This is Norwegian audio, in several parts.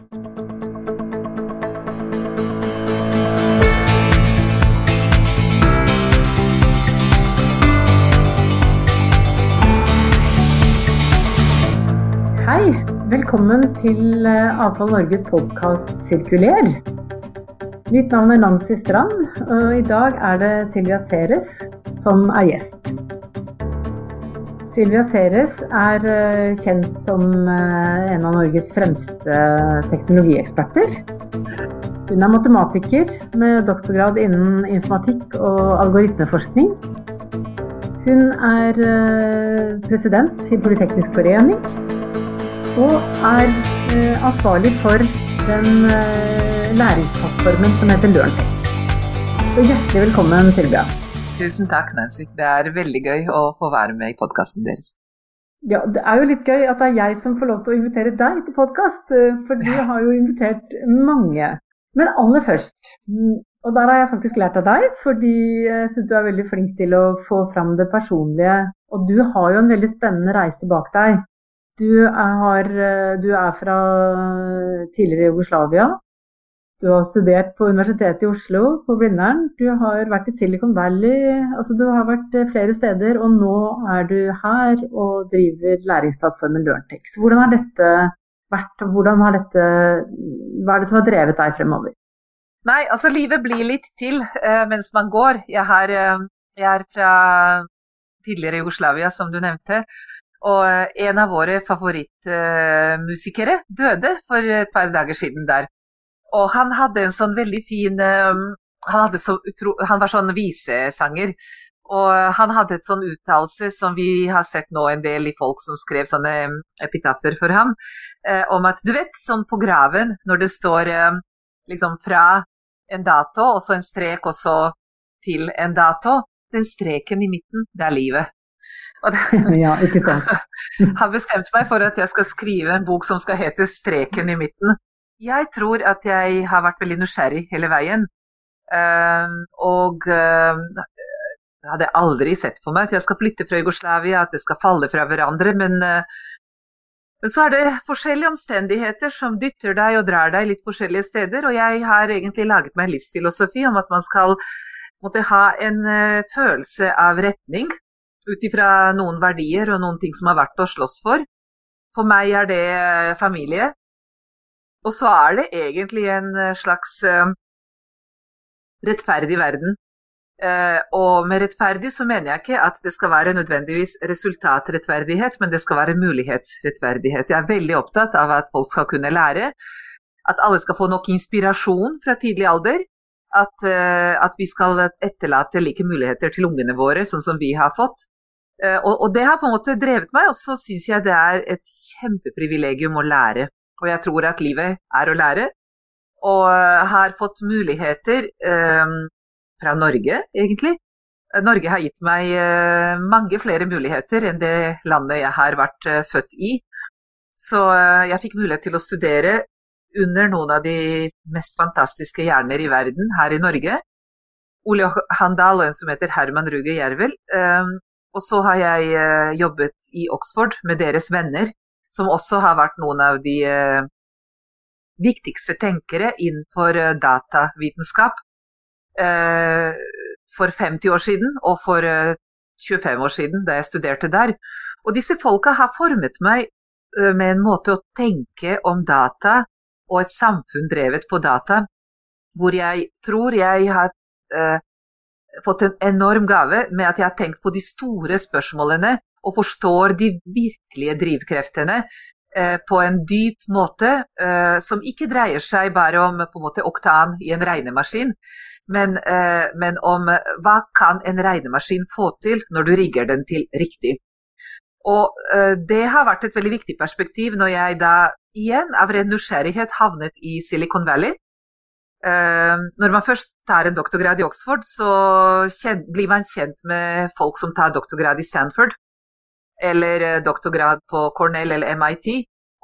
Hei, velkommen til eh, Avfall Norges podkast Sirkuler. Mitt navn er Nancy Strand, og i dag er det Silja Ceres som er gjest. Silvia Ceres er eh, kjent som eh, en av Norges fremste teknologieksperter. Hun er matematiker med doktorgrad innen informatikk og algoritmeforskning. Hun er president i Politeknisk forening og er eh, ansvarlig for den eh, læringsplattformen som heter LearnTech. Så hjertelig velkommen, Silvia. Tusen takk, Nancy. Det er veldig gøy å få være med i podkasten deres. Ja, Det er jo litt gøy at det er jeg som får lov til å invitere deg til podkast, eh, for du har jo invitert mange. Men aller først, mm, og der har jeg faktisk lært av deg, fordi jeg syns du er veldig flink til å få fram det personlige. Og du har jo en veldig spennende reise bak deg. Du er, du er, fra tidligere Jugoslavia. Du har studert på Universitetet i Oslo, på Blindern. Du har vært i Silicon Valley. Altså, du har vært flere steder, og nå er du her og driver læringsplattformen Learntex. Hvordan har dette vært? Hvordan har dette, hva er det som har drevet deg fremover? Nei, altså livet blir litt til uh, mens man går. Jeg, er, uh, jeg er fra tidligere Jugoslavia, som du nevnte. Og eh, en av våre favorittmusikere døde for et par dager siden der. Og han hadde en sånn veldig fin eh, han, så utro, han, var sånn visesanger. Og han hadde et sånn uttalelse som vi har sett nå en del i folk som skrev sånne eh, epitaffer for ham, eh, om at du vet, sånn på graven, når det står eh, liksom fra en dato, og så en strek, og så til en dato, den streken i midten, det er livet. ja, ikke sant. han bestemte meg for at jeg skal skrive en bok som skal hete 'Streken i midten'. Jeg tror at jeg har vært veldig nysgjerrig hele veien. Uh, og uh, hadde aldri sett for meg at jeg skal flytte fra Jugoslavia, at det skal falle fra hverandre. Men, uh, men så er det forskjellige omstendigheter som dytter deg og drar deg litt forskjellige steder. Og jeg har egentlig laget meg en livsfilosofi om at man skal måtte ha en uh, følelse av retning ut ifra noen verdier og noen ting som er verdt å slåss for. For meg er det eh, familie. Og så er det egentlig en eh, slags uh, rettferdig verden. Uh, og med rettferdig så mener jeg ikke at det skal være nødvendigvis resultatrettferdighet, men det skal være mulighetsrettferdighet. Jeg er veldig opptatt av at folk skal kunne lære, at alle skal få nok inspirasjon fra tidlig alder. At, at vi skal etterlate like muligheter til ungene våre, sånn som vi har fått. Eh, og, og, det har på en måte drevet meg, og så syns jeg det er et kjempeprivilegium å lære. Og jeg tror at livet er å lære. Og har fått muligheter eh, fra Norge, egentlig. Norge har gitt meg eh, mange flere muligheter enn det landet jeg har vært eh, født i. Så uh, jeg fikk mulighet til å studere under noen av de mest fantastiske hjerner i verden her i Norge. Ole Handal og en som heter Herman Ruge Jervel. Og så har jeg eh, jobbet i Oxford med deres venner, som også har vært noen av de eh, viktigste tenkere innenfor eh, datavitenskap for 50 år siden og for 25 år siden, da jeg studerte der. Og disse folka har formet meg med en måte å tenke om data og et samfunn drevet på data, hvor jeg tror jeg har fått en enorm gave med at jeg har tenkt på de store spørsmålene og forstår de virkelige drivkreftene eh, på en dyp måte, eh, som ikke dreier seg bare om måte oktan i en regnemaskin, men, eh, men, om hva kan en regnemaskin få til når du rigger den til riktig. Og eh, det har vært et veldig viktig perspektiv når jeg da igjen av ren nysgjerrighet havnet i Silicon Valley Ehm, når man først tar en doktorgrad i Oxford, så blir man kjent med folk som tar doktorgrad i Stanford, eller eh, doktorgrad på Cornell eller MIT.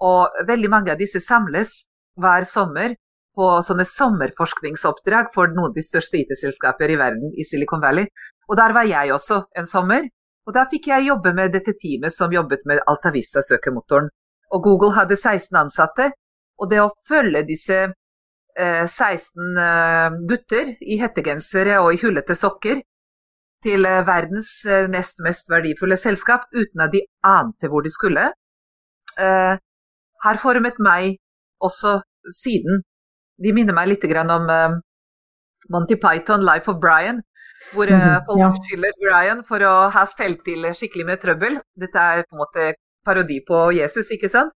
Og veldig mange av disse samles hver sommer på sånne sommerforskningsoppdrag for noen av de største IT-selskaper i verden i Silicon Valley. Og der var jeg også en sommer. Og da fikk jeg jobbe med dette teamet som jobbet med Altavista-søkemotoren. Og Google hadde 16 ansatte, Og det å følge disse eh, 16 eh, gutter i hettegensere og i hullete sokker til eh, verdens eh, nest mest verdifulle selskap uten at de ante hvor de skulle, eh, har formet meg også siden. De minner meg litt om eh, Monty Python, Life of Brian, hvor mm folk ja. skylder Brian for å ha stelt til skikkelig med trøbbel. Dette er på en måte parodi på Jesus, ikke sant?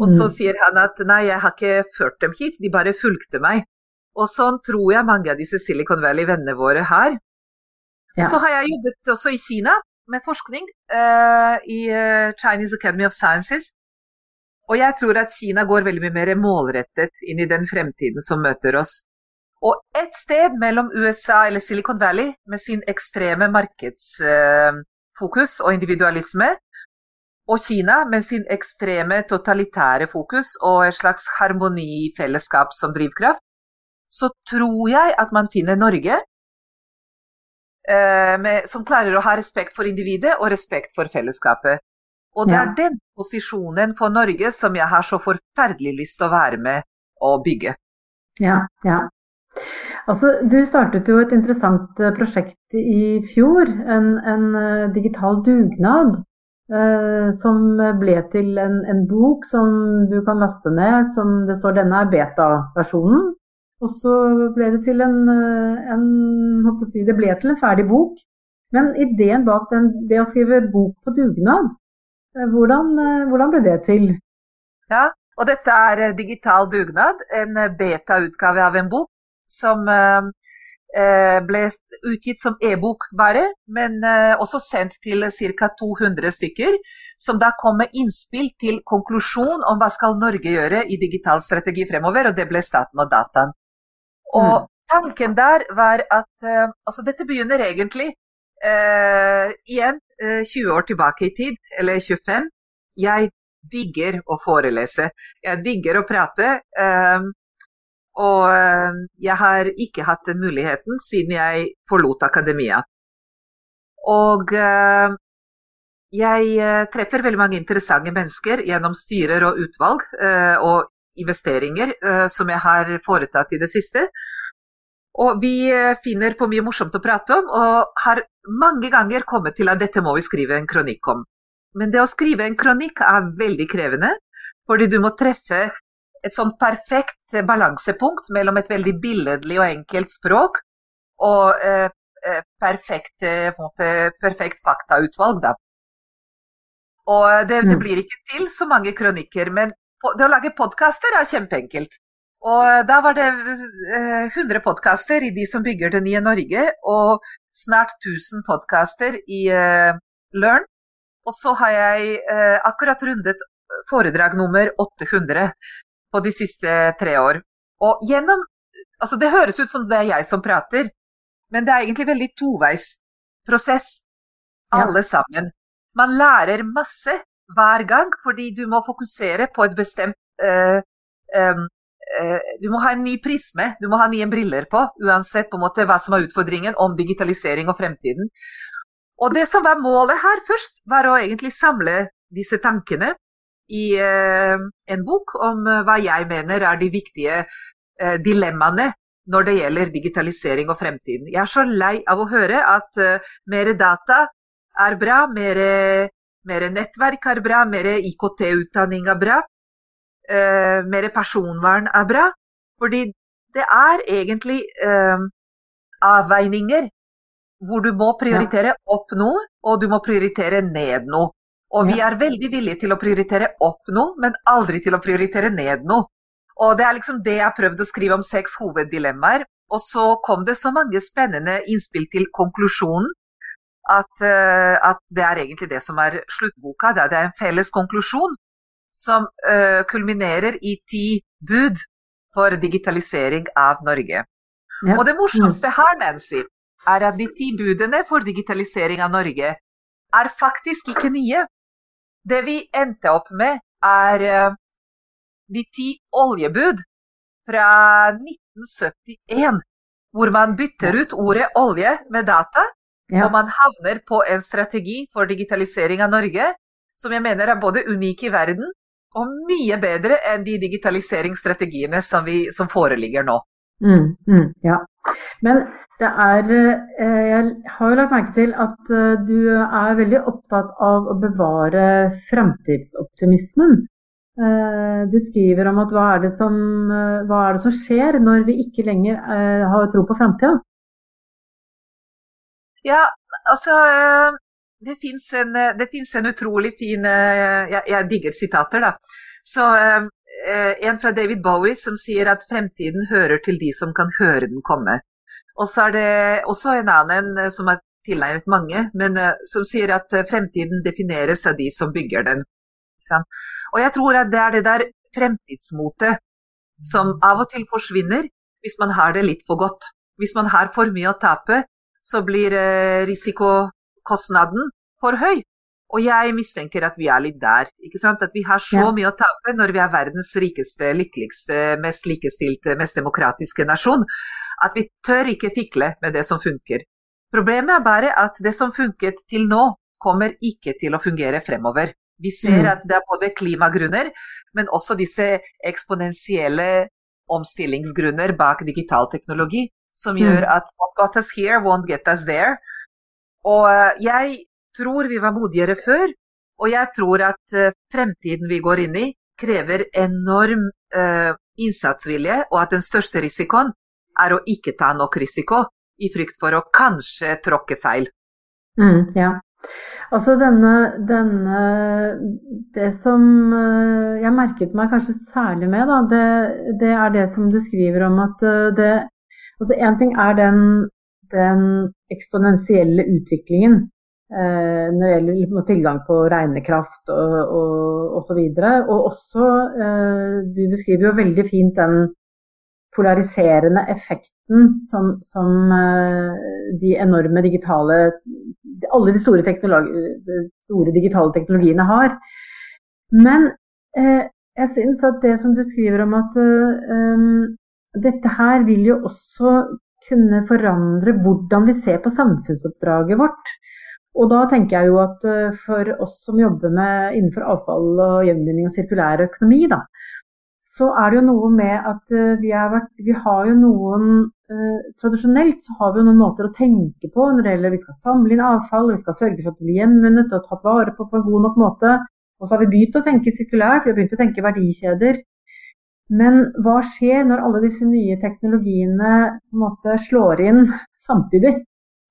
Og så mm. sier han at nei, jeg har ikke ført dem hit, de bare fulgte meg. Og sånn tror jeg mange av disse Silicon Valley-vennene våre har. Ja. Så har jeg jobbet også i Kina med forskning uh, i uh, Chinese Academy of Sciences. Og jeg tror at Kina går veldig mye mer målrettet inn i den fremtiden som møter oss. Og et sted mellom USA eller Silicon Valley med sin ekstreme markedsfokus uh, og individualisme, og Kina med sin ekstreme totalitære fokus og et slags harmonifellesskap som drivkraft, så tror jeg at man finner Norge eh, med, som klarer å ha respekt for individet og respekt for fellesskapet. Og det er den posisjonen for Norge som jeg har så forferdelig lyst til å være med og bygge. Ja, ja. Altså, du startet jo et interessant eh, prosjekt i fjor, en, en eh, digital dugnad Eh, som ble til en, en, bok som du kan laste ned, som det står denne er beta-versjonen. Og så ble det til en, eh, en si, Det ble til en ferdig bok. Men ideen bak den, det å skrive bok på dugnad, eh, hvordan, hvordan ble det til? Ja, og dette er digital dugnad, en beta-utgave av en bok som Eh, ble utgitt som e-bok bare, men eh, også sendt til ca. 200 stykker, som da kom med innspill til konklusjon om hva skal Norge gjøre i digital strategi fremover, og det ble staten og dataen. Og mm. tanken der var at uh, altså dette begynner egentlig uh, igjen uh, 20 år tilbake i tid, eller 25. Jeg digger å forelese. Jeg digger å prate. Uh, og eh, jeg har ikke hatt den muligheten siden jeg forlot akademia. Og eh, jeg eh, treffer veldig mange interessante mennesker gjennom styrer og utvalg og investeringer som jeg har foretatt i det siste. Og vi finner på mye morsomt å prate om, og har mange ganger kommet til at dette må vi skrive en kronikk om. Men det å skrive en kronikk er veldig krevende, fordi du må treffe et sånn perfekt balansepunkt mellom et veldig billedlig og enkelt språk og eh, eh perfekt, eh, måte, perfekt faktautvalg, da. Og det, det, mm. blir ikke til så mange kronikker, men det å lage podkaster er kjempeenkelt. Og da var det 100 eh, podkaster i De som bygger det nye Norge, og snart 1000 podkaster i uh, Learn. Og så har jeg akkurat rundet foredrag nummer 800 på de siste tre år. Og gjennom Altså, det høres ut som det er jeg som prater, men det er egentlig veldig toveisprosess, alle ja. sammen. Man lærer masse hver gang, fordi du må fokusere på et bestemt uh, um, Du må ha en ny prisme, du må ha nye briller på, uansett på en måte hva som er utfordringen om digitalisering og fremtiden. Og det som var målet her først, var å egentlig samle disse tankene i eh, en bok om hva jeg mener er de viktige dilemmaene når det gjelder digitalisering og fremtiden. Jeg er så lei av å høre at mer data er bra, mer, mer nettverk er bra, mer IKT-utdanning er bra, mer personvern er bra. Fordi det er egentlig avveininger hvor du må prioritere opp noe, og du må prioritere ned noe. Og vi er veldig villige til å prioritere opp noe, men aldri til å prioritere ned noe. Og det er liksom det jeg har prøvd å skrive om seks hoveddilemmaer. Og så kom det så mange spennende innspill til konklusjonen at, uh, at det er egentlig det som er sluttboka. Det er en felles konklusjon som uh, kulminerer i ti bud for digitalisering av Norge. Ja. Og det morsomste her, Nancy, er at de ti budene for digitalisering av Norge er faktisk ikke nye. Det vi endte opp med, er uh, de ti oljebud fra 1971, hvor man bytter ut ordet olje med data, ja. og man havner på en strategi for digitalisering av Norge som jeg mener er både unik i verden Og mye bedre enn de digitaliseringsstrategiene som, vi, som foreligger nå. Mm, mm, ja. Men det er eh, Jeg har jo lagt merke til at eh, du er veldig opptatt av å bevare fremtidsoptimismen. Eh, du skriver om at hva er det som, hva er det som skjer når vi ikke lenger har tro på framtida? Ja, altså det fins en, en, utrolig fin jeg, jeg, digger sitater, da. Så En fra David Bowie som sier at fremtiden hører til de som kan høre den komme. Og så er det også en annen eh, som er tilegnet mange, men som sier at fremtiden defineres av de som bygger den. Og jeg tror at det er det der fremtidsmotet som av og til forsvinner hvis man har det litt for godt. Hvis man har for mye å tape, så blir uh, risikokostnaden for høy. Og jeg mistenker at vi er litt der. ikke sant? At vi har så mye å tape når vi er verdens rikeste, lykkeligste, mest likestilte, mest demokratiske nasjon, at vi tør ikke fikle med det som funker. Problemet er bare at det som funket til nå, kommer ikke til å fungere fremover. Vi ser mm. at det er både klimagrunner, men også disse eksponentielle omstillingsgrunner bak digital teknologi, som gjør mm. at what got us here won't get us there. Og eh, jeg tror vi var modigere før, og jeg tror at uh, fremtiden vi går inn i, krever enorm uh, innsatsvilje, og at den største risikoen er å ikke ta nok risiko, i frykt for å kanskje tråkke feil. Mm, ja. Altså denne, denne, Det som uh, jeg merket meg kanskje særlig med, da, det, det, er det som du skriver om at det Altså én ting er den, den eksponentielle utviklingen Eh, når det gjelder liksom, tilgang på regnekraft og, og osv. Og, og også eh, Du beskriver jo veldig fint den polariserende effekten som, som eh, de enorme digitale Alle de store, store, digitale teknologiene har. Men jeg syns at det som du skriver om at um, dette her vil jo også kunne forandre hvordan vi ser på samfunnsoppdraget vårt. Og da tenker jeg jo at eh, for oss som jobber med innenfor avfall og gjenvinning og sirkulær økonomi, da, så er det jo noe med at eh, vi, vært, vi har jo noen eh, Tradisjonelt så har vi jo noen måter å tenke på når det gjelder vi skal samle inn avfall, vi skal sørge for at det blir gjenvunnet og tatt vare på på en god nok måte. Og så har vi begynt å tenke sirkulært, vi har begynt å tenke verdikjeder. Men hva skjer når alle disse nye teknologiene måte slår inn samtidig?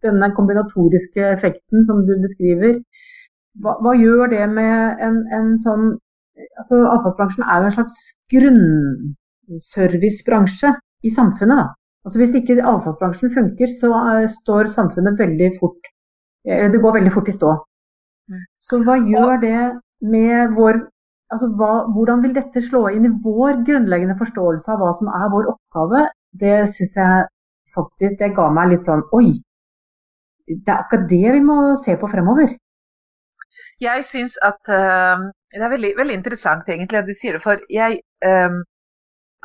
denne kombinatoriske effekten som du beskriver, hva, hva gjør det med en, en sånn altså Avfallsbransjen er jo en slags grunnservicebransje i samfunnet. Da. Altså Hvis ikke avfallsbransjen funker, så er, står samfunnet veldig fort Det går veldig fort i stå. Mm. Så hva gjør det med vår Altså hva, hvordan vil dette slå inn i vår grunnleggende forståelse av hva som er vår oppgave? Det syns jeg faktisk Det ga meg litt sånn Oi, det er akkurat det vi må se på fremover. Jeg syns at uh, det er veldig, veldig, interessant egentlig at du sier det, for jeg uh,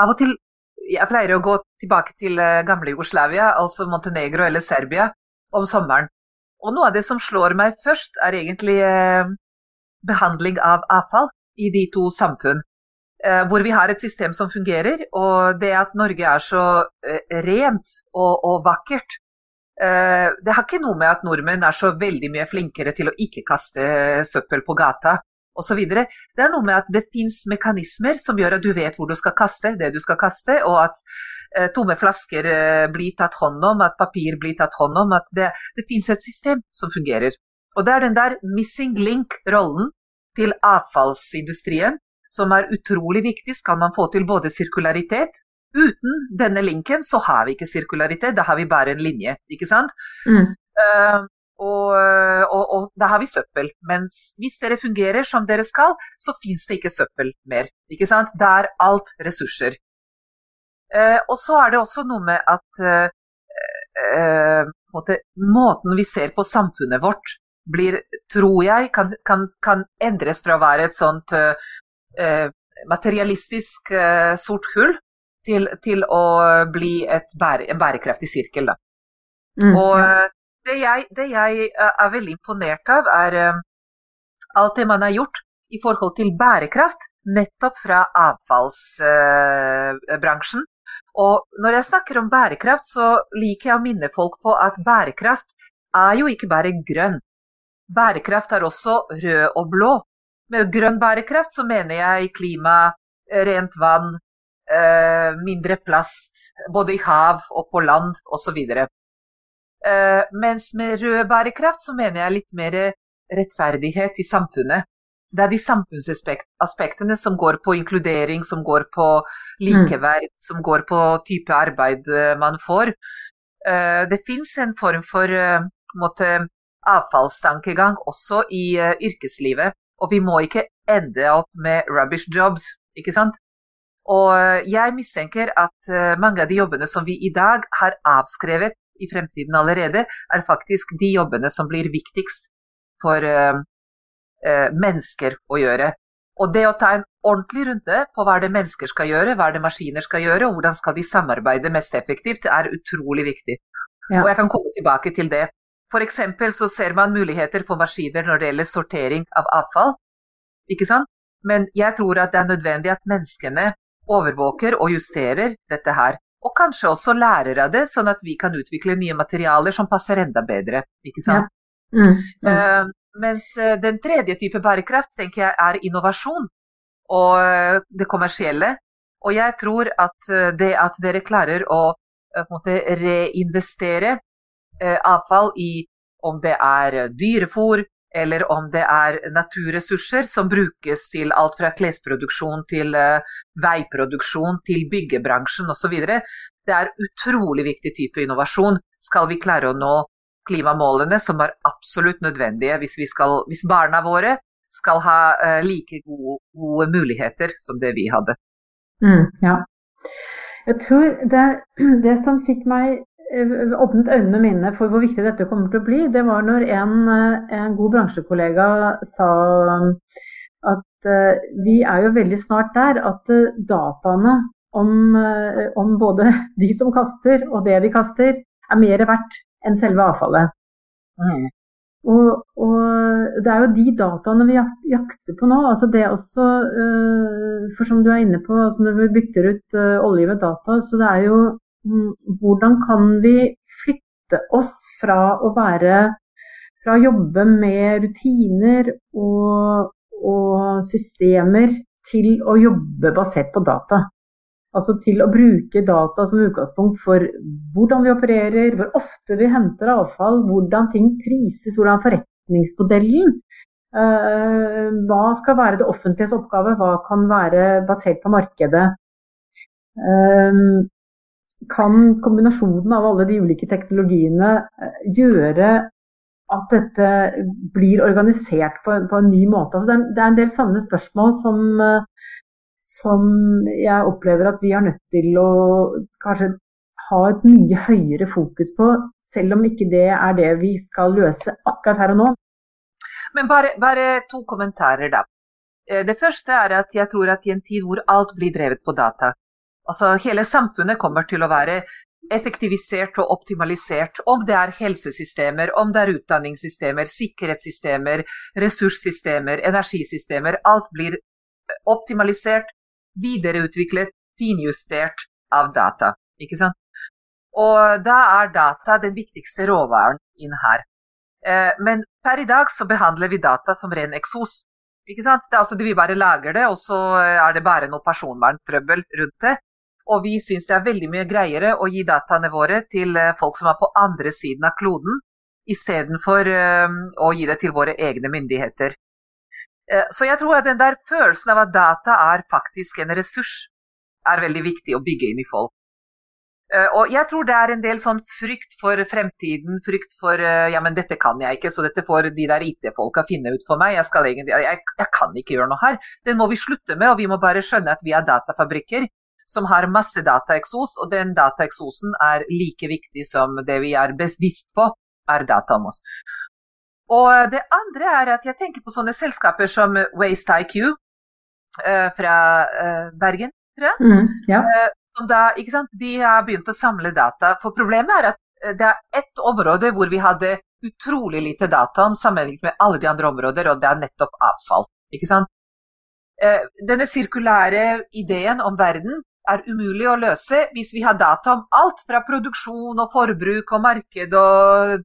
av og til jeg pleier å gå tilbake til uh, gamle Jugoslavia, altså Montenegro eller Serbia, om sommeren. Og noe av det som slår meg først, er egentlig behandling av avfall i de to samfunn. Uh, hvor vi har et system som fungerer, og det at Norge er så rent og, og vakkert, Eh, det har ikke noe med at nordmenn er så veldig mye flinkere til å ikke kaste søppel på gata osv. Det er noe med at det fins mekanismer som gjør at du vet hvor du skal kaste det du skal kaste, og at eh, tomme flasker eh, blir tatt hånd om, at papir blir tatt hånd om. At det, det fins et system som fungerer. Og det er den der missing link-rollen til avfallsindustrien som er utrolig viktig. Skal man få til både sirkularitet Uten denne linken så har vi ikke sirkularitet, da har vi bare en linje, ikke sant? Mm. Uh, og, og, og, da har vi søppel. Men hvis dere fungerer som dere skal, så fins det ikke søppel mer. Ikke sant? Da er alt ressurser. Uh, og så er det også noe med at uh, måte, måten vi ser på samfunnet vårt blir, tror jeg, kan, kan, kan endres fra å være et sånt materialistisk sort hull til, til å bli bære, en bærekraftig sirkel. Mm, og ja. det, jeg, det, jeg, er veldig imponert av, er alt det man har gjort i forhold til bærekraft, nettopp fra avfallsbransjen. Og når jeg snakker om bærekraft, så liker jeg å minne folk på at bærekraft er jo ikke bare grønn. Bærekraft er også rød og blå. Med grønn bærekraft så mener jeg klima, rent vann, eh, mindre plast, både i hav og på land osv. Eh, mens med rød bærekraft så mener jeg litt mer rettferdighet i samfunnet. Det er de samfunnsaspektene som går på inkludering, som går på likeverd, mm. som går på type arbeid eh, man får. Eh, det fins en form for eh, måte, avfallstankegang også i yrkeslivet, og vi må ikke ende opp med rubbish jobs, ikke sant? Og jeg mistenker at mange av de jobbene som vi i dag har avskrevet i fremtiden allerede, er faktisk de jobbene som blir viktigst for uh, mennesker å gjøre. Og det å ta en ordentlig runde på hva det mennesker skal gjøre, hva det maskiner skal gjøre, og hvordan skal de samarbeide mest effektivt, er utrolig viktig. Ja. Og jeg kan komme tilbake til det. F.eks. så ser man muligheter for maskiner når det gjelder sortering av avfall, ikke sant? Men jeg tror at det er nødvendig at menneskene overvåker og justerer dette her. Og kanskje også lærer av det, sånn at vi kan utvikle nye materialer som passer enda bedre. ikke sant? Ja. Mm, mm. Uh, mens eh, den tredje type bærekraft tenker jeg er innovasjon og eh, det kommersielle. Og jeg tror at det at dere klarer å måte, reinvestere avfall i om det er dyrefòr, eller om det er naturressurser som brukes til alt fra klesproduksjon til veiproduksjon til byggebransjen osv. Det er utrolig viktig type innovasjon skal vi klare å nå klimamålene som er absolutt nødvendige hvis, skal, hvis barna våre skal ha uh, like gode, gode, muligheter som det vi hadde. Mm, ja. Jeg tror det, det som fikk meg eh, åpnet øynene mine for hvor viktig dette kommer til å bli, det var når en, eh, en god bransjekollega sa at uh, vi er jo veldig snart der at uh, dataene om, uh, om både de som kaster og det vi kaster, er mer verdt enn selve avfallet. Mm. Og, og, det er jo de dataene vi jakter på nå. altså det også, For som du er inne på, altså når vi bytter ut olje med data, så det er jo Hvordan kan vi flytte oss fra å være fra å jobbe med rutiner og, og systemer til å jobbe basert på data? Altså til å bruke data som utgangspunkt for hvordan vi opererer, hvor ofte vi henter avfall, hvordan ting prises, hvordan forretningsmodellen uh, Hva skal være det offentliges oppgave, hva kan være basert på markedet? Uh, kan kombinasjonen av alle de ulike teknologiene uh, gjøre at dette blir organisert på, på en ny måte? Altså det, er, det, er, en del sånne spørsmål som som jeg opplever at vi er nødt til å kanskje ha et mye høyere fokus på, selv om ikke det er det vi skal løse akkurat her og nå. Men bare, bare to kommentarer, da. Eh, det første er at jeg tror at i en tid hvor alt blir drevet på data, altså hele samfunnet kommer til å være effektivisert og optimalisert, om det er helsesystemer, om det er utdanningssystemer, sikkerhetssystemer, ressurssystemer, energisystemer. Alt blir optimalisert, videreutviklet, finjustert av data. Ikke sant? Og da er data den viktigste råvaren inn her. Eh, men per i dag så behandler vi data som ren eksos. Ikke sant? Det altså, vi bare lager det, og så er det bare noe personverntrøbbel rundt det. Og vi syns det er veldig mye greiere å gi dataene våre til eh, folk som er på andre siden av kloden, istedenfor uh, å gi det til våre egne myndigheter. Eh, så jeg tror at den der følelsen av at data er faktisk en ressurs, er veldig viktig å bygge inn i folk. Eh, og jeg tror det er en del sånn frykt for fremtiden, frykt for eh, ja, men dette kan jeg ikke, så dette får de der IT-folka finne ut for meg. Jeg, egentlig, jeg, jeg, kan ikke gjøre noe her. Den må vi slutte med, og vi må bare skjønne at vi er datafabrikker som har masse dataeksos, og den dataeksosen er like viktig som det vi er bevisst på er data om oss. Og det andre er at jeg tenker på sånne selskaper som Waste IQ uh, fra uh, Bergen, tror jeg. Mm, ja. uh, da, De har begynt å samle data. For problemet er at det er ett område hvor vi hadde utrolig lite data om sammenlignet med alle de andre områder, og det er nettopp avfall. eh, denne sirkulære ideen om verden er umulig å løse hvis vi har data om alt fra produksjon og forbruk og marked, og,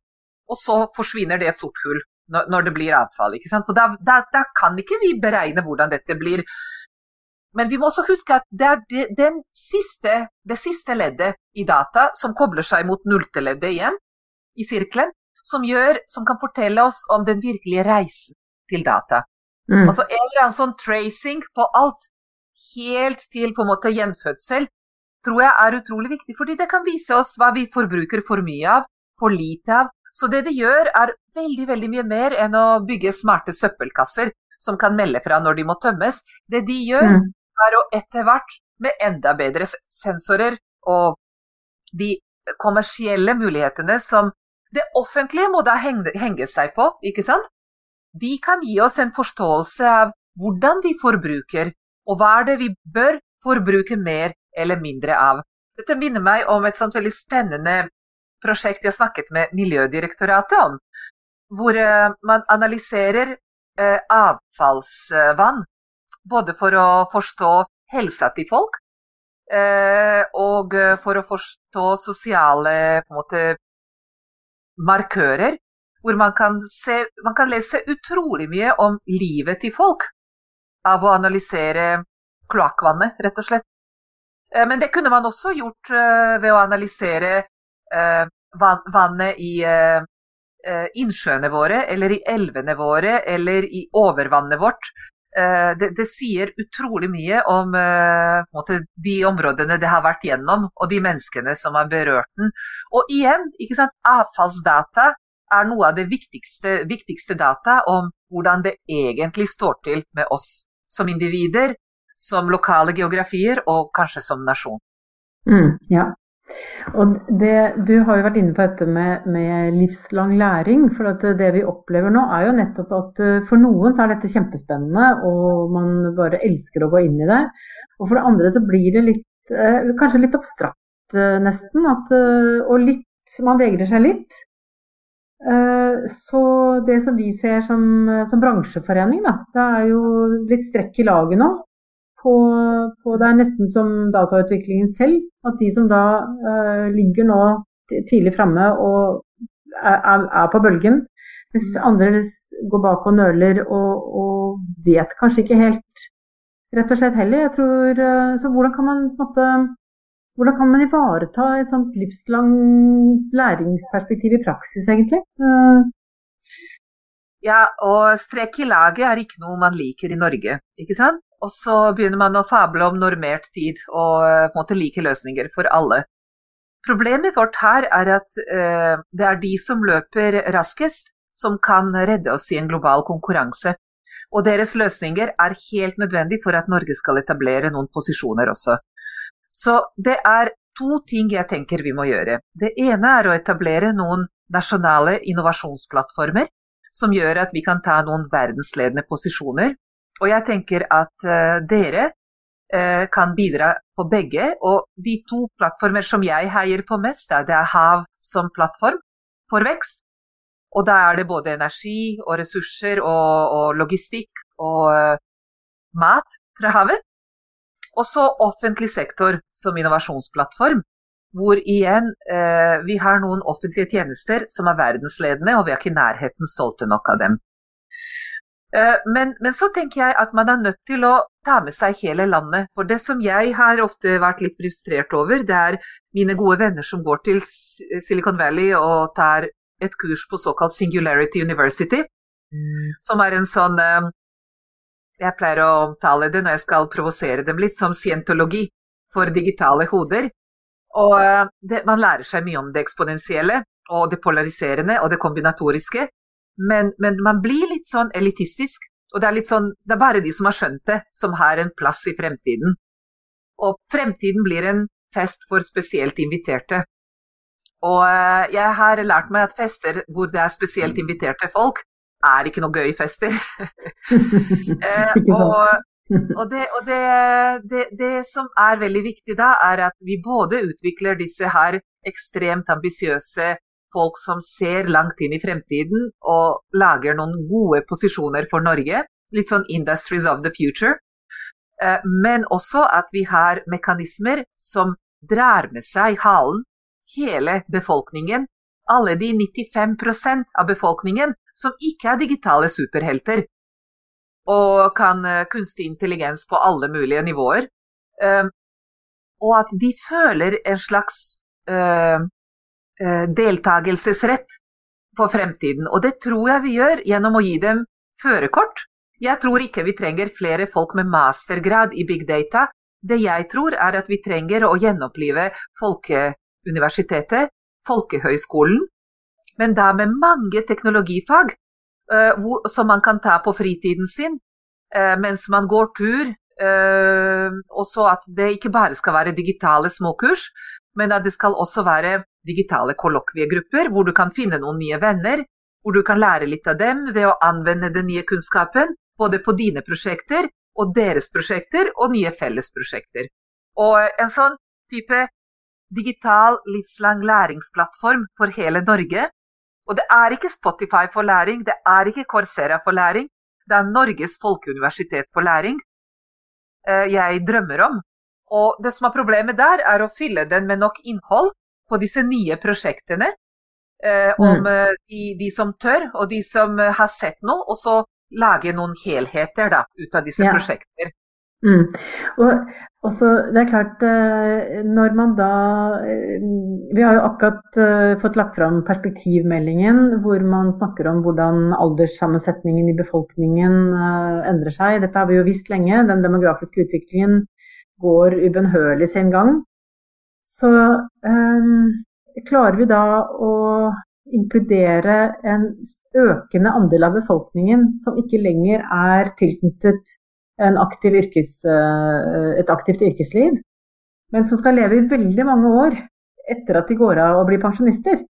og så forsvinner det et sort hull når, når det blir avfall. ikke sant? For da, da, da, kan ikke vi beregne hvordan dette blir. Men vi må også huske at det er det, den siste, det siste leddet i data som kobler seg mot nullte leddet igjen, i sirkelen, som, gjør, som kan fortelle oss om den virkelige reisen til data. Mm. Altså en eller annen sånn tracing på alt, helt til på en måte gjenfødsel, tror jeg er utrolig viktig. Fordi det kan vise oss hva vi forbruker for mye av, for lite av. Så det det gjør, er veldig, veldig mye mer enn å bygge smarte søppelkasser som kan melde fra når de må tømmes. Det de gjør, mm. er å etter hvert, med enda bedre sensorer og de kommersielle mulighetene som det offentlige må da henge, henge seg på, ikke sant? De kan gi oss en forståelse av hvordan vi forbruker, og hva er det vi bør forbruke mer eller mindre av. Dette minner meg om et sånt veldig spennende prosjekt jeg snakket med Miljødirektoratet om, hvor eh, man analyserer eh, avfallsvann. Både for å forstå helsa til folk, eh, og for å forstå sosiale måte, markører. Hvor man kan, se, man kan lese utrolig mye om livet til folk av å analysere kloakkvannet, rett og slett. Eh, men det kunne man også gjort eh, ved å analysere eh, vannet i innsjøene våre, eller i elvene våre, eller i overvannet vårt. Det, det sier utrolig mye om måte, de områdene det har vært gjennom, og de menneskene som har berørt den. Og igjen, avfallsdata er noe av det viktigste, viktigste data om hvordan det egentlig står til med oss som individer, som lokale geografier og kanskje som nasjon. Mm, ja. Og det, du har jo vært inne på dette med, med livslang læring. For det vi opplever nå, er jo nettopp at eh, for noen så er dette kjempespennende, og man bare elsker å gå inn i det. Og for det andre så blir det litt, eh, kanskje litt abstrakt eh, nesten. At, og litt Man vegrer seg litt. Eh, så det som vi ser som, som bransjeforening, da, det er jo litt strekk i laget nå. På, på, det er nesten som datautviklingen selv. At de som da uh, ligger nå tidlig framme og er, er, på bølgen, mens andre går bak og nøler og, og, vet kanskje ikke helt rett og slett heller. Jeg tror, uh, så hvordan kan man på en måte hvordan kan man ivareta et sånt livslangt læringsperspektiv i praksis, egentlig? Eh, ja, og strek i laget er ikke noe man liker i Norge, ikke sant? Og så begynner man å fable om normert tid og eh, på en måte like løsninger for alle. Problemet vårt her er at uh, det er de som løper raskest, som kan redde oss i en global konkurranse. Og deres løsninger er helt nødvendig for at Norge skal etablere noen posisjoner også. Så det er to ting jeg tenker vi må gjøre. Det ene er å etablere noen nasjonale innovasjonsplattformer som gjør at vi kan ta noen verdensledende posisjoner. Og jeg tenker at uh, dere uh, kan bidra på begge. Og de to plattformer som jeg heier på mest, er det er Hav som plattform for vekst. Og da er det både energi og ressurser og, og logistikk og uh, mat fra havet. Og så offentlig sektor som innovasjonsplattform, hvor igjen eh, vi har noen offentlige tjenester som er verdensledende, og vi er ikke i nærheten solgt nok av dem. Eh, men, men, så tenker jeg at man er nødt til å ta med seg hele landet. For det som jeg har ofte vært litt frustrert over, det er mine gode venner som går til Silicon Valley og tar et kurs på såkalt Singularity University, mm. som er en sånn eh, jeg pleier å omtale det når jeg skal provosere dem litt, som scientologi for digitale hoder. Og eh, det, man lærer seg mye om det eksponentielle og det polariserende og det kombinatoriske, men, men, man blir litt sånn elitistisk. Og det er litt sånn Det er bare de som har skjønt det, som har en plass i fremtiden. Og fremtiden blir en fest for spesielt inviterte. Og eh, jeg har lært meg at fester hvor det er spesielt inviterte folk, er ikke noe gøy fester. eh, og, og, det, og det, det, det, som er veldig viktig da, er at vi både utvikler disse her ekstremt ambisiøse folk som ser langt inn i fremtiden og lager noen gode posisjoner for Norge. Litt sånn 'industries of the future'. men også at vi har mekanismer som drar med seg halen hele befolkningen, alle de 95% av befolkningen som ikke er digitale superhelter og kan kunstig intelligens på alle mulige nivåer. Og at de føler en slags deltakelsesrett for fremtiden. Og det tror jeg vi gjør gjennom å gi dem førerkort. Jeg tror ikke vi trenger flere folk med mastergrad i big data. Det jeg tror er at vi trenger å gjenopplive Folkeuniversitetet, Folkehøgskolen, men da med mange teknologifag uh, som man kan ta på fritiden sin uh, mens man går tur. Uh, og så at det ikke bare skal være digitale småkurs, men at det skal også være digitale kollokviegrupper hvor du kan finne noen nye venner, hvor du kan lære litt av dem ved å anvende den nye kunnskapen, både på dine prosjekter og deres prosjekter og nye fellesprosjekter. Og en sånn type digital livslang læringsplattform for hele Norge. Og det er ikke Spotify for læring, det er ikke Corsera for læring, det er Norges folkeuniversitet for læring eh, jeg drømmer om. Og det som er problemet der, er å fylle den med nok innhold på disse nye prosjektene. Eh, om mm. Eh, de, de, som tør, og de som har sett noe, og så lage noen helheter da, ut av disse ja. prosjekter. Mm. Og også, det er klart, eh, når man da eh, Vi har jo akkurat eh, fått lagt fram perspektivmeldingen, hvor man snakker om hvordan alderssammensetningen i befolkningen endrer seg. Dette har vi jo visst lenge. Den demografiske utviklingen går ubønnhørlig sin gang. Så um, klarer vi da å inkludere en økende andel av befolkningen som ikke lenger er tilknyttet aktiv yrkes, eh, et aktivt yrkesliv, men som skal leve i veldig mange år etter at de går av og blir pensjonister.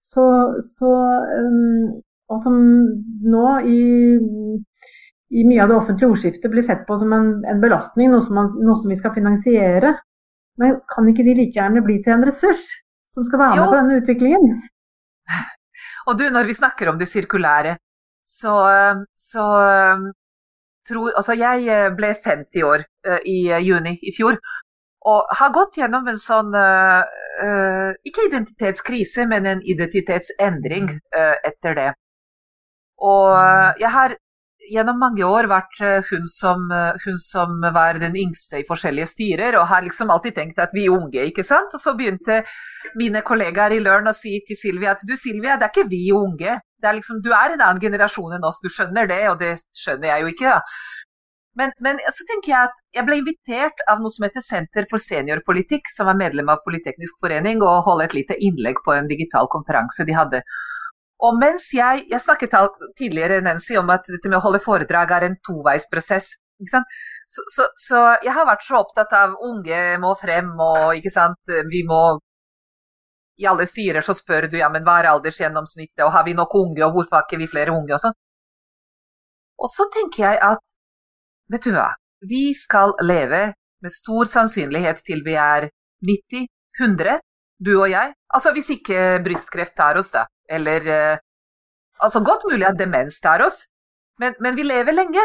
Så, så, um, og som nå i, i, mye av det offentlige ordskiftet blir sett på som en, en belastning, noe som, man, noe som, vi skal finansiere. Men kan ikke de like gjerne bli til en ressurs som skal være med jo. på denne utviklingen? Og du, når vi snakker om det sirkulære, så, så tror Altså, jeg eh, ble 50 år uh, i uh, juni i fjor. Og har gått gjennom en sånn Ikke identitetskrise, men en identitetsendring etter det. Og jeg har gjennom mange år vært hun som, hun som, var den yngste i forskjellige styrer, og har liksom alltid tenkt at vi er unge, ikke sant. Og så begynte mine kollegaer i Løren å si til Silvia at du Silvia, det er ikke vi unge, er liksom, du er en annen generasjon enn oss, du skjønner det, og det skjønner jeg jo ikke. da. Men, men, så tenker jeg at jeg ble invitert av noe som heter Senter for seniorpolitikk, som er medlem av Politeknisk forening, og holde et lite innlegg på en digital konferanse de hadde. Og mens jeg Jeg snakket tidligere Nancy, om at dette med å holde foredrag er en toveisprosess. Så, så, så, jeg har vært så opptatt av unge må frem, og ikke sant, vi må i alle styrer så spør du ja, men hva er aldersgjennomsnittet, og har vi nok unge, og hvorfor har ikke vi flere unge, og sånn. Og så tenker jeg at vet du hva, vi skal leve med stor sannsynlighet til vi er 90, 100, du og jeg. Altså hvis ikke brystkreft tar oss, da. Eller eh, Altså godt mulig at demens tar oss, men, men vi lever lenge.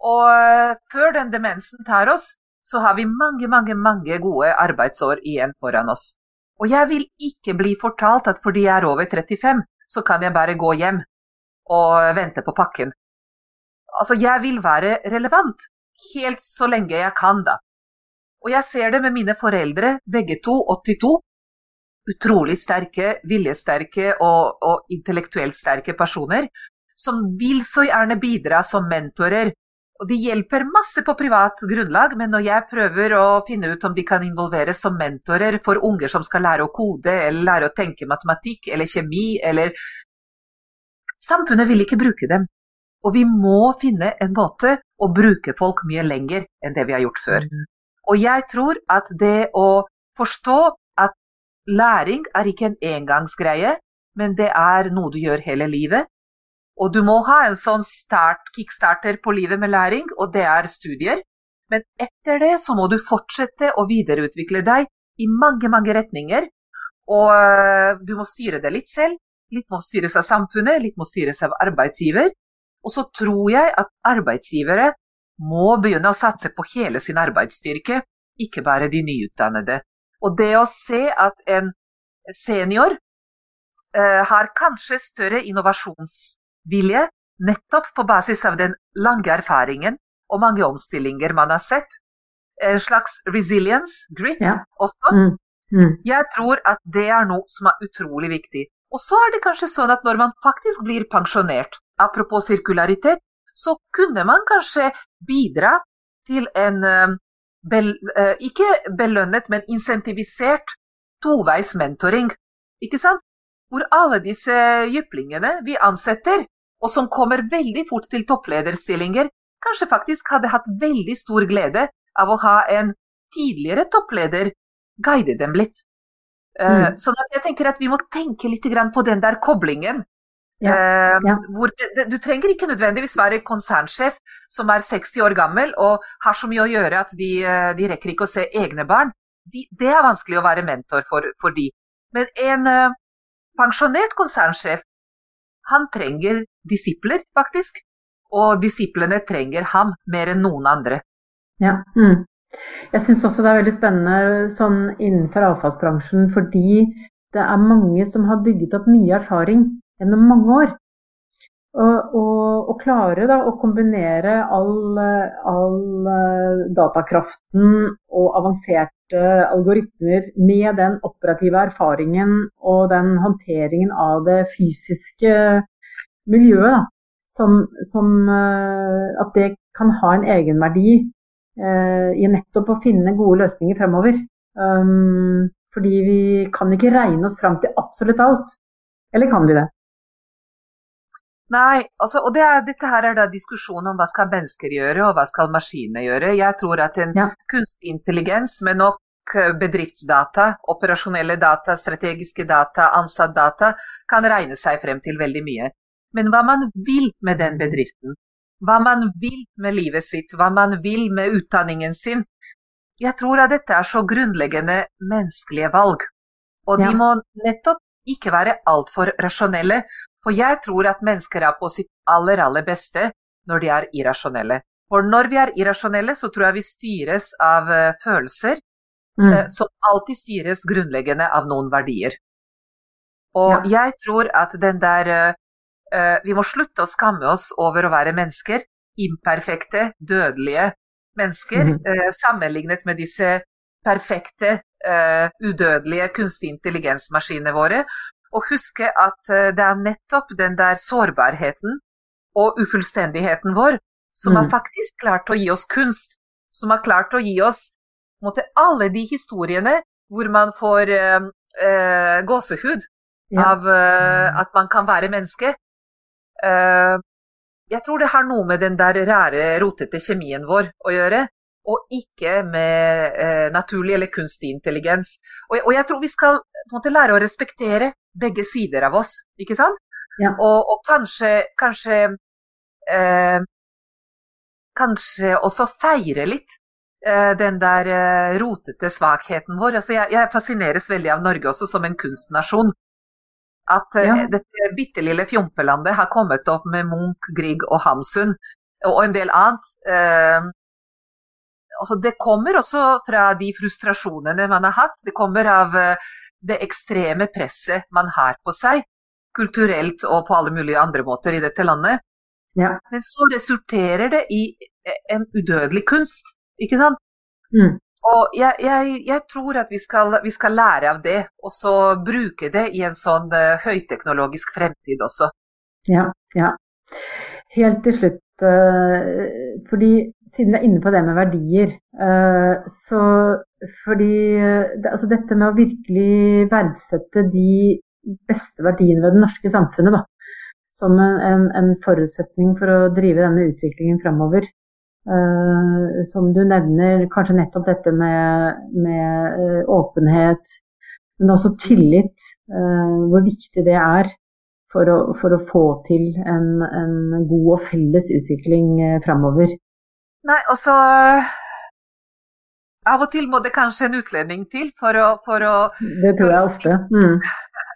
Og uh, før den demensen tar oss, så har vi mange, mange, mange gode arbeidsår igjen foran oss. Og jeg vil ikke bli fortalt at fordi jeg er over 35, så kan jeg bare gå hjem og vente på pakken. Altså, jeg vil være relevant, helt så lenge jeg kan, da. Og jeg ser det med mine foreldre, begge to 82. Utrolig sterke, viljesterke og, og intellektuelt sterke personer som vil så gjerne bidra som mentorer og de hjelper masse på privat grunnlag, men når jeg prøver å finne ut om de kan involveres som mentorer for unger som skal lære å kode, eller lære å tenke matematikk eller kjemi, eller Samfunnet vil ikke bruke dem. Og vi må finne en måte å bruke folk mye lenger enn det vi har gjort før. Mm. Og jeg tror at det å forstå at læring er ikke en engangsgreie, men det er noe du gjør hele livet, og du må ha en sånn start, kickstarter på livet med læring, og det er studier. Men etter det så må du fortsette å videreutvikle deg i mange, mange retninger. Og øh, du må styre det litt selv. Litt må styres av samfunnet, litt må styres av arbeidsgiver. Og så tror jeg at arbeidsgivere må begynne å satse på hele sin arbeidsstyrke, ikke bare de nyutdannede. Og det å se at en senior eh, har kanskje større innovasjonsvilje nettopp på basis av den lange erfaringen og mange omstillinger man har sett, en slags resilience, grit, ja. også. Mm. Mm. Jeg tror at det er noe som er utrolig viktig. Og så er det kanskje sånn at når man faktisk blir pensjonert, apropos sirkularitet, så kunne man kanskje bidra til en eh, bel, eh, ikke belønnet, men insentivisert toveis mentoring. Ikke sant? Hvor alle disse jyplingene vi ansetter, og som kommer veldig fort til topplederstillinger, kanskje faktisk hadde hatt veldig stor glede av å ha en tidligere toppleder guide dem litt. Eh, mm. Sånn at jeg tenker at vi må tenke litt på den der koblingen. Ja, eh, ja. Det, du trenger ikke nødvendigvis være konsernsjef som er 60 år gammel og har så mye å gjøre at de, eh, de rekker ikke å se egne barn. De, det er vanskelig å være mentor for, for de. Men en uh, pensjonert konsernsjef, han trenger disipler, faktisk. Og disiplene trenger ham mer enn noen andre. Ja. Mm. Jeg syns også det er veldig spennende sånn innenfor avfallsbransjen, fordi det er mange som har bygget opp mye erfaring gjennom mange år. Og, og, og klare da, å kombinere all, all, datakraften og avanserte algoritmer med den operative erfaringen og den håndteringen av det fysiske miljøet, da, som, som eh, at det kan ha en egenverdi Eh, i nettopp å finne gode løsninger fremover. Um, fordi vi kan ikke regne oss fram til absolutt alt. Eller kan vi det? Nei, altså, og det er, dette her er da diskusjonen om hva skal mennesker gjøre, og hva skal maskinene gjøre. Jeg tror at en ja. kunstig intelligens med nok bedriftsdata, operasjonelle data, strategiske data, ansattdata, kan regne seg frem til veldig mye. Men hva man vil med den bedriften, hva man vil med livet sitt, hva man vil med utdanningen sin. Jeg tror at dette er så grunnleggende menneskelige valg, og de må nettopp ikke være altfor rasjonelle, for jeg tror at mennesker er på sitt aller, aller beste når de er irrasjonelle. For når vi er irrasjonelle, så tror jeg vi styres av uh, følelser mm. uh, som alltid styres grunnleggende av noen verdier. Og ja. jeg tror at den der uh, Eh, vi må slutte å skamme oss over å være mennesker. Imperfekte, dødelige mennesker. Mm -hmm. Sammenlignet med disse perfekte, eh, udødelige kunstig intelligensmaskinene våre. Og huske at det er nettopp den der sårbarheten og ufullstendigheten vår som mm. har faktisk klart å gi oss kunst. Som har klart å gi oss måtte, alle de historiene hvor man får uh, gåsehud ja. av uh, at man kan være menneske. Uh, jeg tror det har noe med den der rare, rotete kjemien vår å gjøre, og ikke med naturlig eller kunstig intelligens. Og, og, jeg tror vi skal måte, lære å respektere begge sider av oss, ikke sant? Ja. Og, og, kanskje, kanskje eh, Kanskje også feire litt den der eh, rotete svakheten vår. Altså, jeg, jeg fascineres veldig av Norge også som en kunstnasjon. At eh, ja. dette bitte lille fjompelandet har kommet opp med Munch, Grieg og Hamsun og en del annet. Eh, altså det kommer også fra de frustrasjonene man har hatt. Det kommer av eh, det ekstreme presset man har på seg, kulturelt og på alle mulige andre måter i dette landet. Ja. Men så resulterer det i eh, en udødelig kunst, ikke sant? Mm. Og jeg, jeg, jeg tror at vi skal, vi skal, lære av det, og så bruke det i en sånn uh, høyteknologisk fremtid også. Ja, ja. Helt til slutt, uh, fordi siden vi er inne på det med verdier, uh, så fordi det, altså dette med å virkelig verdsette de beste verdiene ved det norske samfunnet, da, som en, en forutsetning for å drive denne utviklingen fremover, Uh, som du nevner, kanskje nettopp dette med, med uh, åpenhet, men også tillit. Uh, hvor viktig det er for å, for å få til en, en, god og felles utvikling uh, framover. Nei, og så Av og til må det kanskje en utlending til for å, for å Det tror jeg ofte. Mm.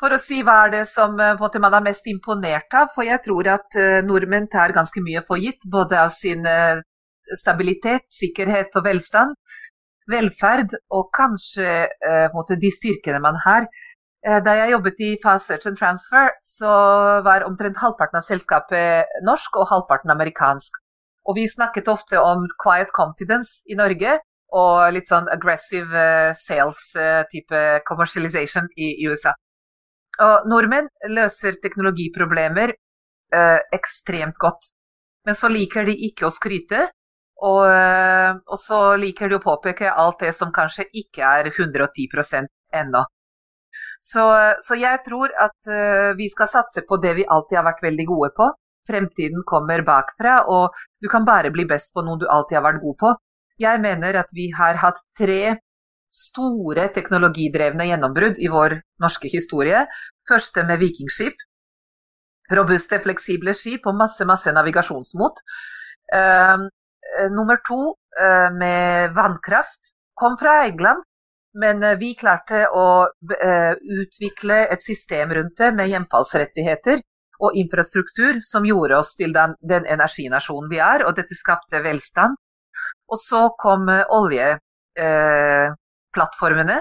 for å si hva er det som eh, man er mest imponert av. For jeg tror at uh, nordmenn tar ganske mye for gitt, både av sin uh, stabilitet, sikkerhet og velstand, velferd og kanskje uh, de styrkene man har. Da jeg jobbet i Fast Search and Transfer, så var omtrent halvparten av selskapet norsk og halvparten amerikansk. Og vi snakket ofte om quiet confidence i Norge og litt sånn aggressive sales-type commercialization i USA. Og nordmenn løser teknologiproblemer eh, ekstremt godt. Men så liker de ikke å skryte, og, eh, og, så liker de å påpeke alt det som kanskje ikke er 110% ennå. Så, så, jeg tror at eh, vi skal satse på det vi alltid har vært veldig gode på. Fremtiden kommer bakfra, og du kan bare bli best på noe du alltid har vært god på. Jeg mener at vi har hatt tre store teknologidrevne gjennombrudd i vår norske historie. Første med vikingskip. Robuste, fleksible skip og masse, masse navigasjonsmot. Uh, nummer to uh, med vannkraft kom fra England, men uh, vi klarte å utvikle et system rundt det med hjemfallsrettigheter og infrastruktur som gjorde oss til den, den energinasjonen vi er, og dette skapte velstand. Og så kom olje, plattformene.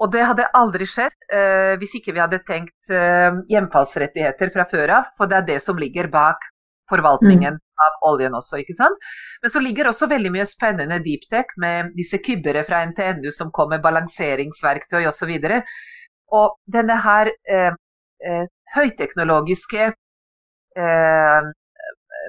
Og det hadde aldri skjedd eh, hvis ikke vi hadde tenkt eh, hjemfallsrettigheter fra før av, for det er det som ligger bak forvaltningen mm. av oljen også, ikke sant. Men så ligger også veldig mye spennende deep tech med disse kybbere fra NTNU som kommer, balanseringsverktøy osv. Og, så og denne her eh, eh, høyteknologiske eh,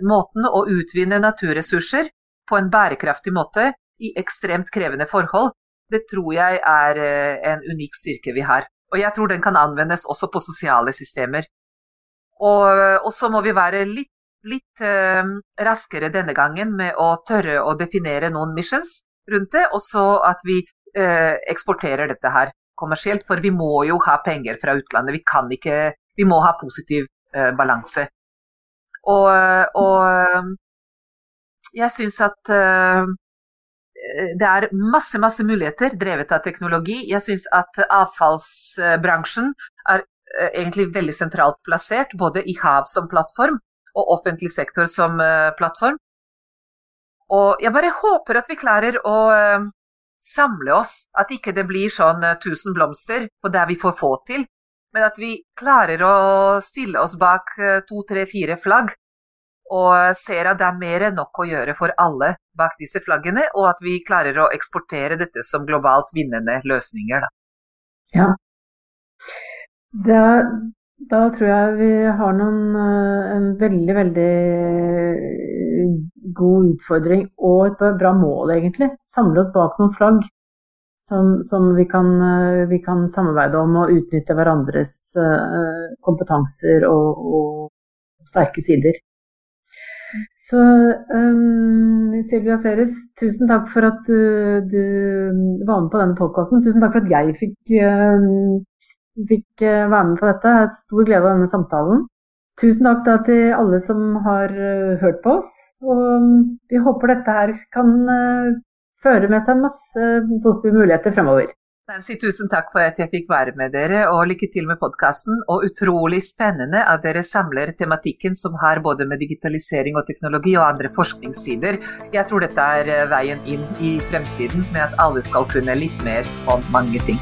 måten å utvinne naturressurser på en bærekraftig måte i ekstremt krevende forhold, det tror jeg er eh, en unik styrke vi har. Og jeg tror den kan anvendes også på sosiale systemer. Og, så må vi være litt, litt eh, raskere denne gangen med å tørre å definere noen missions rundt det, og så at vi eh, eksporterer dette her kommersielt. For vi må jo ha penger fra utlandet. Vi kan ikke Vi må ha positiv eh, balanse. Og, og jeg syns at Eh, det er masse, masse muligheter drevet av teknologi. Jeg syns at avfallsbransjen er eh, egentlig veldig sentralt plassert, både i hav som plattform og offentlig sektor som eh, plattform. Og jeg bare håper at vi klarer å samle oss, at ikke det blir sånn tusen blomster på det vi får få til, men at vi klarer å stille oss bak to, tre, fire flagg og ser at det er mer enn nok å gjøre for alle bak disse flaggene, og at vi klarer å eksportere dette som globalt vinnende løsninger. Da. Ja. Da, da, tror jeg vi har noen, eh, en veldig, veldig god utfordring og et bra mål, egentlig. Samle oss bak noen flagg som, som vi, kan, eh, vi, kan, samarbeide om og utnytte hverandres eh, kompetanser og, og sterke sider. Så um, Silvia Ceres, tusen takk for at du, du var med på denne podkasten. Tusen takk for at jeg fikk, um, fikk uh, være med på dette. Jeg har stor glede av denne samtalen. Tusen takk da til alle som har uh, hørt på oss. Og vi håper dette her kan uh, føre med seg masse positive muligheter fremover. Nancy, tusen takk for at jeg fikk være med dere, og lykke til med podkasten. Og utrolig spennende at dere samler tematikken som har både med digitalisering og teknologi og andre forskningssider. Jeg tror dette er eh, veien inn i fremtiden, med at alle skal kunne litt mer om mange ting.